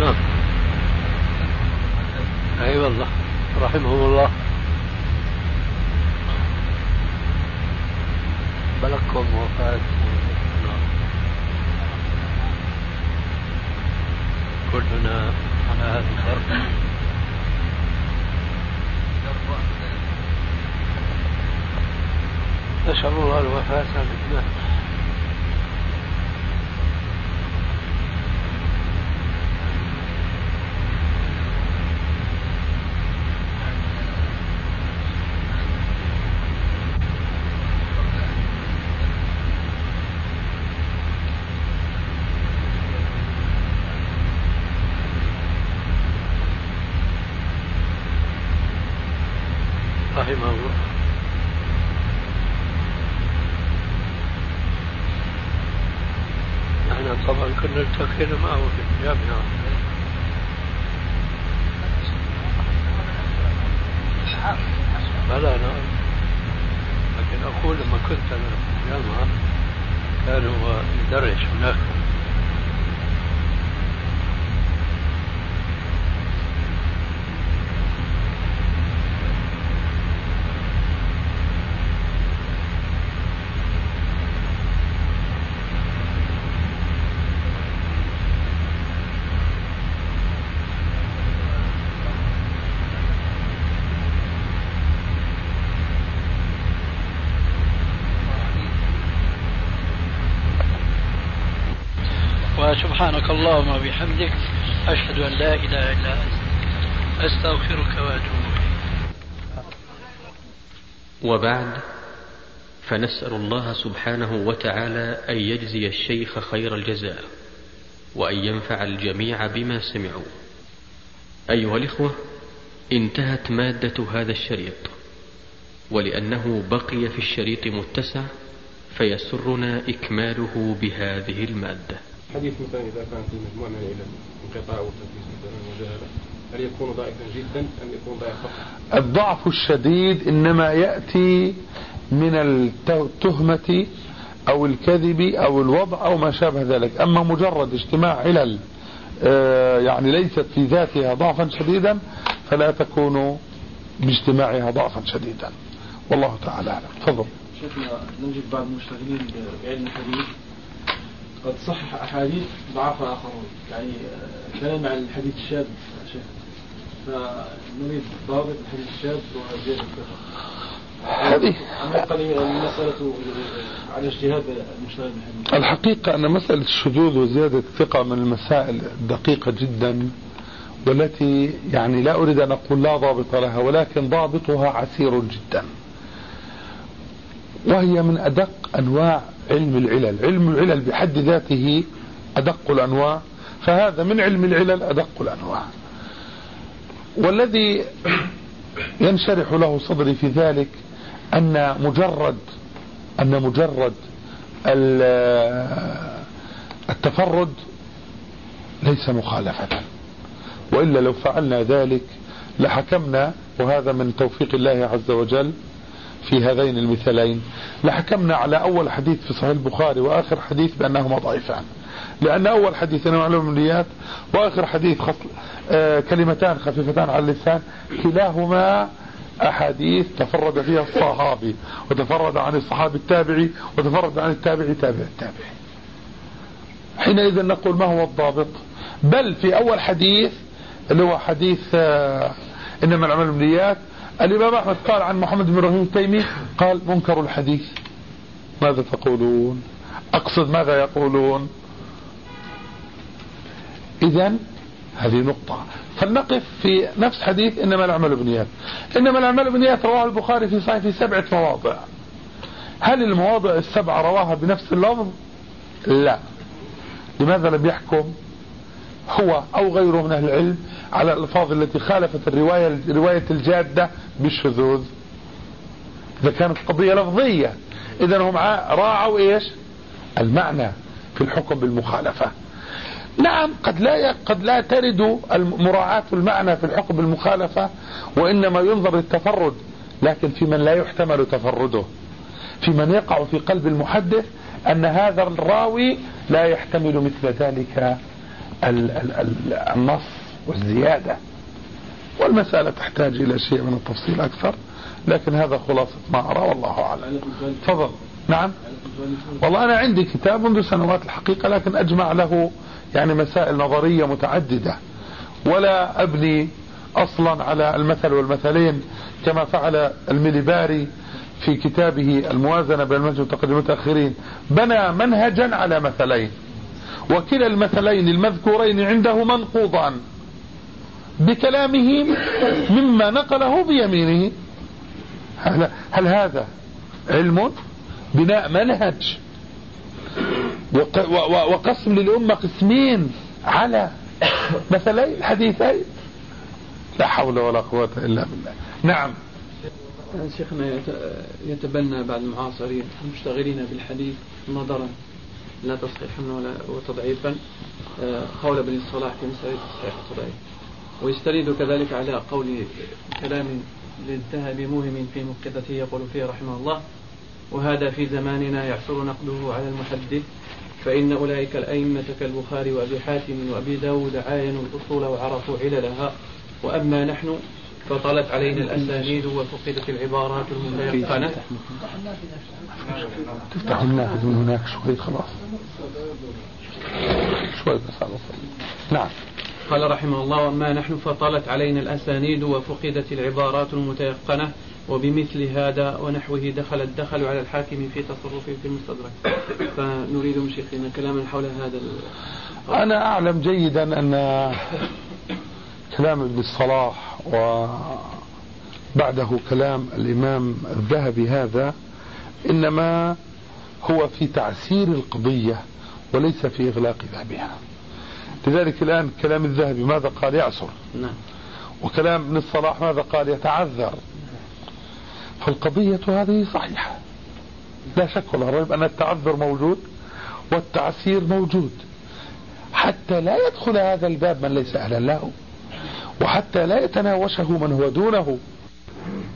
نعم. أي والله رحمهم الله. بلغكم وفاة نعم. كلنا على هذا الدرب نسأل الله الوفاة بالإيمان رحمه الله إحنا طبعا كنا التقينا معه في الجامعة بلى نعم لكن أقول لما كنت أنا في الجامعة كان هو يدرس هناك وسبحانك اللهم وبحمدك أشهد أن لا إله إلا أنت أستغفرك وأتوب وبعد فنسأل الله سبحانه وتعالى أن يجزي الشيخ خير الجزاء وأن ينفع الجميع بما سمعوا. أيها الإخوة انتهت مادة هذا الشريط ولأنه بقي في الشريط متسع فيسرنا إكماله بهذه المادة. حديث مثلا إذا كان في مجموعة من العلل انقطاع وتدليس مثلا وجهالة هل يكون ضعيفا جدا أم يكون ضعيف فقط؟ الضعف الشديد إنما يأتي من التهمة أو الكذب أو الوضع أو ما شابه ذلك. أما مجرد اجتماع علل آه، يعني ليست في ذاتها ضعفا شديدا فلا تكون باجتماعها ضعفا شديدا. والله تعالى أعلم. تفضل. شيخنا نجد بعض المشتغلين بعلم الحديث قد صحح أحاديث ضعفها آخرون. يعني آه، كلام عن الحديث الشاذ شيخ فنريد ضابط الحديث الشاذ وزيادة هذه المسألة على اجتهاد الحقيقة أن مسألة الشذوذ وزيادة الثقة من المسائل الدقيقة جدا والتي يعني لا أريد أن أقول لا ضابط لها ولكن ضابطها عسير جدا. وهي من أدق أنواع علم العلل علم العلل بحد ذاته أدق الأنواع فهذا من علم العلل أدق الأنواع. والذي ينشرح له صدري في ذلك أن مجرد أن مجرد التفرد ليس مخالفة. وإلا لو فعلنا ذلك لحكمنا وهذا من توفيق الله عز وجل في هذين المثالين. لحكمنا على أول حديث في صحيح البخاري وآخر حديث بأنهما ضعيفان. لأن أول حديث أنا معلوم النيات وآخر حديث خصل آه كلمتان خفيفتان على اللسان. كلاهما أحاديث تفرد فيها الصحابي وتفرد عن الصحابي التابعي وتفرد عن التابعي تابع التابعي. حينئذ نقول ما هو الضابط؟ بل في أول حديث اللي هو حديث آه إنما العمل بالنيات الإمام أحمد قال عن محمد بن إبراهيم التيمي قال منكر الحديث. ماذا تقولون؟ أقصد ماذا يقولون؟ إذا هذه نقطة. فلنقف في نفس حديث إنما الأعمال بالنيات إنما الأعمال بالنيات رواه البخاري في صحيح في سبعة مواضع. هل المواضع السبعة رواها بنفس اللفظ؟ لا. لماذا لم يحكم؟ هو أو غيره من أهل العلم على الألفاظ التي خالفت الرواية رواية الجادة بالشذوذ. إذا كانت قضية لفظية إذا هم راعوا إيش؟ المعنى في الحكم بالمخالفة. نعم قد لا قد لا ترد مراعاة المعنى في الحكم بالمخالفة وإنما ينظر للتفرد لكن في من لا يحتمل تفرده. في من يقع في قلب المحدث أن هذا الراوي لا يحتمل مثل ذلك. النص والزيادة. والمسألة تحتاج إلى شيء من التفصيل أكثر لكن هذا خلاصة ما أرى والله أعلم. تفضل. نعم. والله أنا عندي كتاب منذ سنوات الحقيقة لكن أجمع له يعني مسائل نظرية متعددة. ولا أبني أصلا على المثل والمثلين كما فعل المليباري في كتابه الموازنة بين المنهج والتقدم المتأخرين بنى منهجا على مثلين. وكلا المثلين المذكورين عنده منقوضان بكلامه مما نقله بيمينه. هل, هل هذا علم؟ بناء منهج. وقسم للأمة قسمين على مثلين الحديثين لا حول ولا قوة إلا بالله. نعم. شيخنا يتبنى بعض المعاصرين المشتغلين بالحديث نظرا. لا تصحيحا ولا وتضعيفا. آه، قول ابن الصلاح في مسألة تصحيح التضعيف ويستريد كذلك على قول كلام للذهب موهم في مقدته يقول فيه رحمه الله وهذا في زماننا يعثر نقده على المحدث فإن أولئك الأئمة كالبخاري وأبي حاتم وأبي داود عاينوا الأصول وعرفوا عللها. وأما نحن فطلت علينا الأسانيد وفقدت العبارات المتيقنة تفتح النافذ من هناك شوي خلاص. شوي بس على نعم. قال رحمه الله وما نحن فطلت علينا الأسانيد وفقدت العبارات المتيقنة وبمثل هذا ونحوه دخل الدخل على الحاكم في تصرفه في المستدرك. فنريد من شيخنا كلاما حول هذا أنا أعلم جيدا أن كلام ابن الصلاح وبعده كلام الإمام الذهبي هذا إنما هو في تعسير القضية وليس في إغلاق بابها لذلك الآن كلام الذهبي ماذا قال؟ يعسر نعم. وكلام ابن الصلاح ماذا قال؟ يتعذر. فالقضية هذه صحيحة. لا شك ولا ريب أن التعذر موجود والتعسير موجود. حتى لا يدخل هذا الباب من ليس أهلا له. وحتى لا يتناوشه من هو دونه.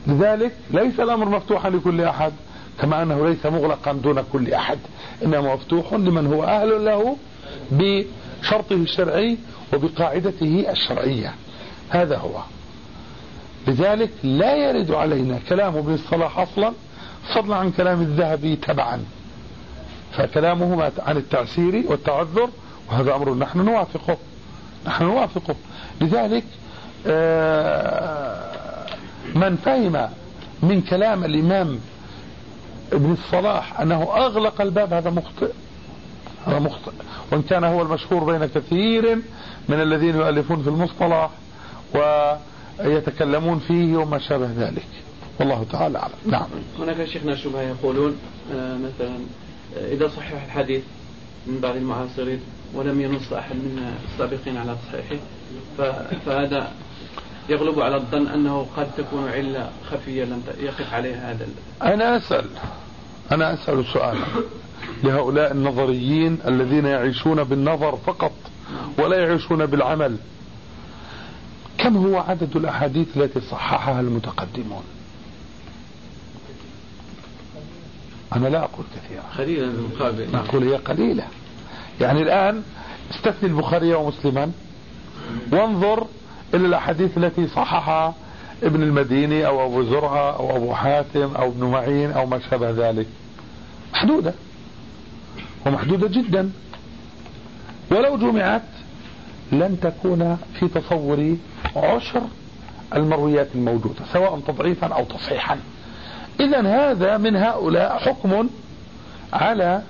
لذلك ليس الأمر مفتوحا لكل أحد كما أنه ليس مغلقا دون كل أحد إنما مفتوح لمن هو أهل له بشرطه الشرعي وبقاعدته الشرعية. هذا هو. لذلك لا يرد علينا كلام ابن الصلاح أصلا فضلا عن كلام الذهبي تبعا. فكلامه عن التعسير والتعذر وهذا أمر نحن نوافقه. نحن نوافقه. لذلك من فهم من كلام الإمام ابن الصلاح أنه أغلق الباب هذا مخطئ. هذا مخطئ. وإن كان هو المشهور بين كثير من الذين يؤلفون في المصطلح ويتكلمون فيه وما شابه ذلك. والله تعالى أعلم. نعم. هناك شيخنا شبهة يقولون آه، مثلا آه، إذا صحح الحديث من بعض المعاصرين ولم ينص أحد من السابقين على تصحيحه فهذا يغلب على الظن أنه قد تكون علة خفية لم يقف عليها هذا أنا أسأل أنا أسأل سؤالا لهؤلاء النظريين الذين يعيشون بالنظر فقط ولا يعيشون بالعمل كم هو عدد الأحاديث التي صححها المتقدمون؟ أنا لا أقول كثيرا. قليلا بالمقابل أقول هي قليلة. يعني الآن استثني البخاري ومسلما. وانظر إلى الأحاديث التي صححها ابن المديني أو أبو زرعة أو أبو حاتم أو ابن معين أو ما شابه ذلك. محدودة. ومحدودة جدا. ولو جمعت لن تكون في تصوري عشر المرويات الموجودة سواء تضعيفا أو تصحيحا. إذا هذا من هؤلاء حكم على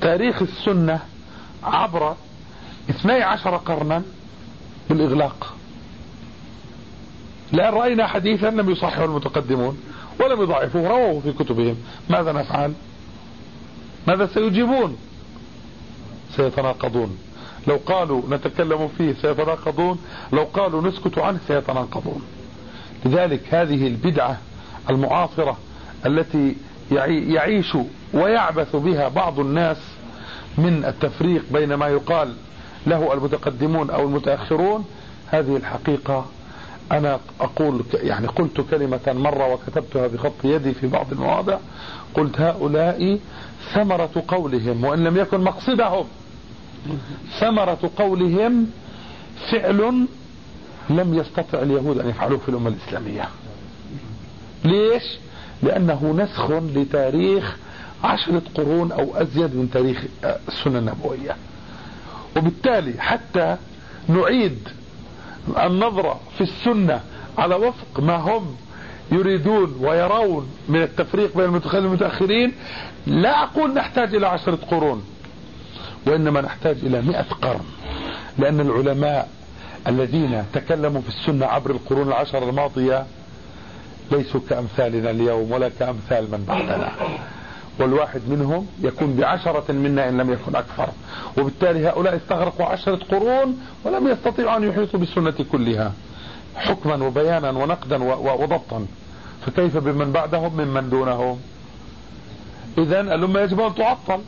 تاريخ السنة عبر 12 قرنا بالإغلاق. لأن رأينا حديثا لم يصحه المتقدمون ولم يضعفوه رووه في كتبهم. ماذا نفعل؟ ماذا سيجيبون؟ سيتناقضون. لو قالوا نتكلم فيه سيتناقضون لو قالوا نسكت عنه سيتناقضون. لذلك هذه البدعة المعاصرة التي يعيش ويعبث بها بعض الناس من التفريق بين ما يقال له المتقدمون أو المتأخرون. هذه الحقيقة أنا أقول يعني قلت كلمة مرة وكتبتها بخط يدي في بعض المواضع. قلت هؤلاء ثمرة قولهم وإن لم يكن مقصدهم. ثمرة قولهم فعل لم يستطع اليهود أن يفعلوه في الأمة الإسلامية. ليش؟ لأنه نسخ لتاريخ عشرة قرون أو أزيد من تاريخ السنة النبوية. وبالتالي حتى نعيد النظرة في السنة على وفق ما هم يريدون ويرون من التفريق بين المتخلفين والمتأخرين لا أقول نحتاج إلى عشرة قرون وإنما نحتاج إلى مئة قرن لأن العلماء الذين تكلموا في السنة عبر القرون العشر الماضية ليسوا كأمثالنا اليوم ولا كأمثال من بعدنا. والواحد منهم يكون بعشرة منا إن لم يكن أكثر. وبالتالي هؤلاء استغرقوا عشرة قرون ولم يستطيعوا أن يحيطوا بالسنة كلها. حكما وبيانا ونقدا وضبطا. فكيف بمن بعدهم ممن دونهم؟ إذا الأمة يجب أن تعطل.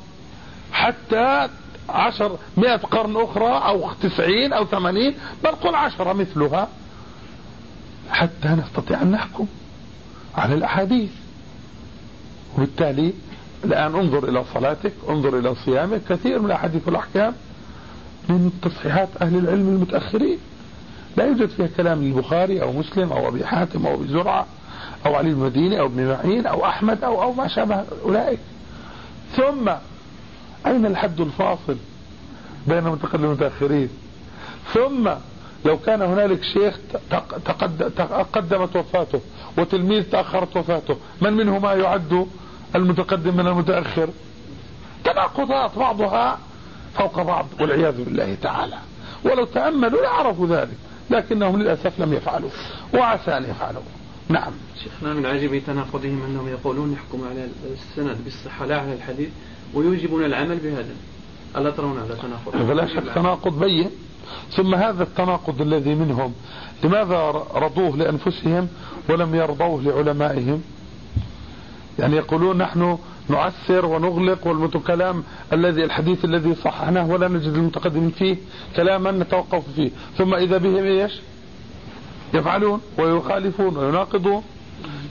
حتى عشر مئة قرن أخرى أو تسعين أو ثمانين بل قل عشرة مثلها. حتى نستطيع أن نحكم على الأحاديث. وبالتالي الآن انظر إلى صلاتك انظر إلى صيامك. كثير من الأحاديث والأحكام من تصحيحات أهل العلم المتأخرين. لا يوجد فيها كلام للبخاري أو مسلم أو أبي حاتم أو أبي زرعة أو علي المديني أو ابن معين أو أحمد أو أو ما شابه أولئك. ثم أين الحد الفاصل بين المتقدمين والمتأخرين؟ ثم لو كان هنالك شيخ تقدمت وفاته وتلميذ تأخرت وفاته من منهما يعد المتقدم من المتأخر. تناقضات بعضها فوق بعض والعياذ بالله تعالى. ولو تأملوا لعرفوا ذلك لكنهم للأسف لم يفعلوا وعسى أن يفعلوا. نعم. شيخنا من عجب تناقضهم أنهم يقولون يحكم على السند بالصحة لا على الحديث ويوجبون العمل بهذا. ألا ترون هذا تناقض؟ فلا شك تناقض بين. ثم هذا التناقض الذي منهم لماذا رضوه لأنفسهم ولم يرضوه لعلمائهم؟ يعني يقولون نحن نعسر ونغلق والكلام الذي الحديث الذي صححناه ولا نجد المتقدمين فيه كلاما نتوقف فيه. ثم إذا بهم إيش؟ يفعلون ويخالفون ويناقضون.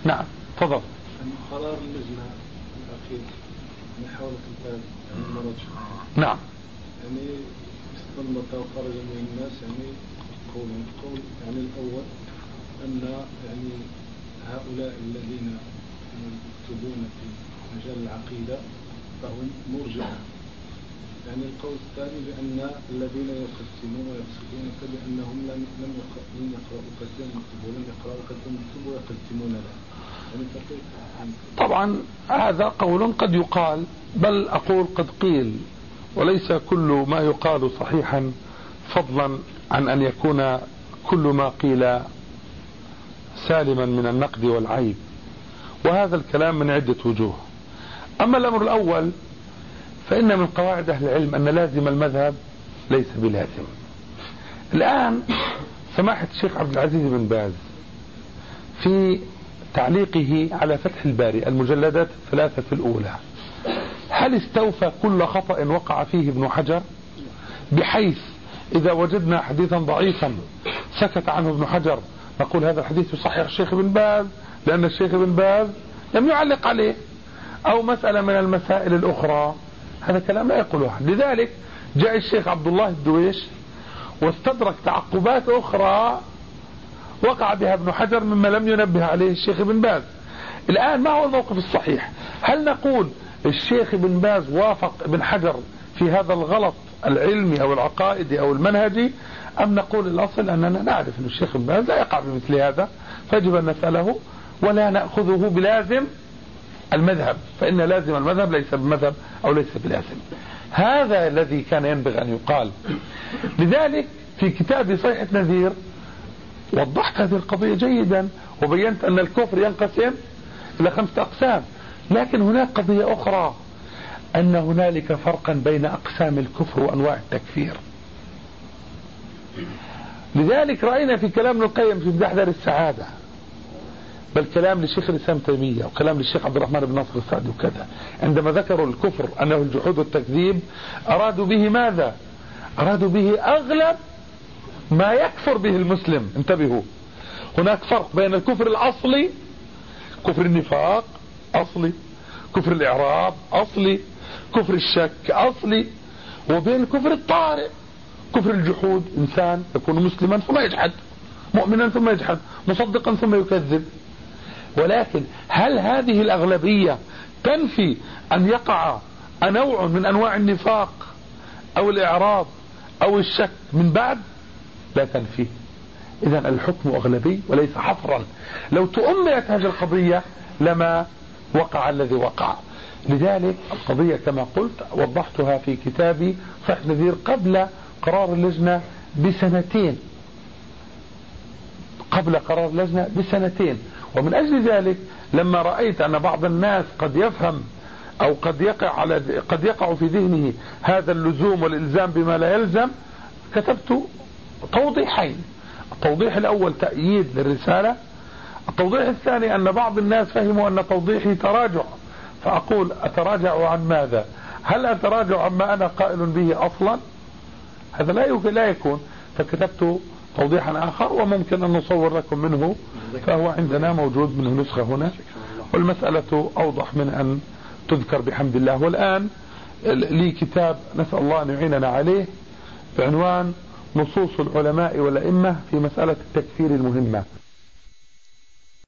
نعم تفضل. قرار اللجنة الأخير محاولة الآن المرض نعم. يعني استنبط وخرج من الناس يعني قولين قول يعني الأول أن يعني هؤلاء الذين يكتبون في مجال العقيدة فهم مرجعة يعني القول الثاني بأن الذين يقسمون ويقصدون فبأنهم لم لم لم يقرأوا قد يكتبوا ولم يقرأوا قد يكتبوا ويقسمون له. يعني طبعا هذا قول قد يقال بل أقول قد قيل وليس كل ما يقال صحيحا فضلا عن أن يكون كل ما قيل سالما من النقد والعيب. وهذا الكلام من عدة وجوه. أما الأمر الأول فإن من قواعد أهل العلم أن لازم المذهب ليس بلازم. الآن سماحة الشيخ عبد العزيز بن باز في تعليقه على فتح الباري المجلدات الثلاثة الأولى هل استوفى كل خطأ وقع فيه ابن حجر؟ بحيث إذا وجدنا حديثا ضعيفا سكت عنه ابن حجر نقول هذا الحديث يصحح الشيخ بن باز لأن الشيخ بن باز لم يعلق عليه أو مسألة من المسائل الأخرى. هذا كلام لا يقوله أحد. لذلك جاء الشيخ عبد الله الدويش واستدرك تعقبات أخرى وقع بها ابن حجر مما لم ينبه عليه الشيخ بن باز. الآن ما هو الموقف الصحيح؟ هل نقول الشيخ بن باز وافق ابن حجر في هذا الغلط العلمي أو العقائدي أو المنهجي أم نقول الأصل أننا نعرف أن الشيخ بن باز لا يقع بمثل هذا؟ فيجب أن نسأله ولا نأخذه بلازم المذهب. فإن لازم المذهب ليس بمذهب أو ليس بلازم. هذا الذي كان ينبغي أن يقال. لذلك في كتاب صيحة نذير وضحت هذه القضية جيدا وبينت أن الكفر ينقسم إلى خمسة أقسام. لكن هناك قضية أخرى أن هنالك فرقا بين أقسام الكفر وأنواع التكفير. لذلك رأينا في كلام ابن القيم في مدحدر السعادة بل كلام للشيخ الإسلام تيمية وكلام للشيخ عبد الرحمن بن ناصر السعدي وكذا. عندما ذكروا الكفر أنه الجحود والتكذيب أرادوا به ماذا؟ أرادوا به أغلب ما يكفر به المسلم. انتبهوا. هناك فرق بين الكفر الأصلي كفر النفاق أصلي كفر الإعراب أصلي كفر الشك أصلي وبين كفر الطارئ كفر الجحود. إنسان يكون مسلما ثم يجحد مؤمنا ثم يجحد مصدقا ثم يكذب. ولكن هل هذه الأغلبية تنفي أن يقع نوع من أنواع النفاق أو الإعراض أو الشك من بعد؟ لا تنفي. إذا الحكم أغلبي وليس حصرا لو تؤملت هذه القضية لما وقع الذي وقع. لذلك القضية كما قلت وضحتها في كتابي صح نذير قبل قرار اللجنة بسنتين. قبل قرار اللجنة بسنتين. ومن أجل ذلك لما رأيت أن بعض الناس قد يفهم أو قد يقع على قد يقع في ذهنه هذا اللزوم والإلزام بما لا يلزم كتبت توضيحين. التوضيح الأول تأييد للرسالة. التوضيح الثاني أن بعض الناس فهموا أن توضيحي تراجع. فأقول أتراجع عن ماذا؟ هل أتراجع عما أنا قائل به أصلا؟ هذا لا لا يكون. فكتبت توضيحا آخر وممكن أن نصور لكم منه فهو عندنا موجود منه نسخة هنا. والمسألة أوضح من أن تذكر بحمد الله. والآن لي كتاب نسأل الله أن يعيننا عليه بعنوان نصوص العلماء والأئمة في مسألة التكفير المهمة.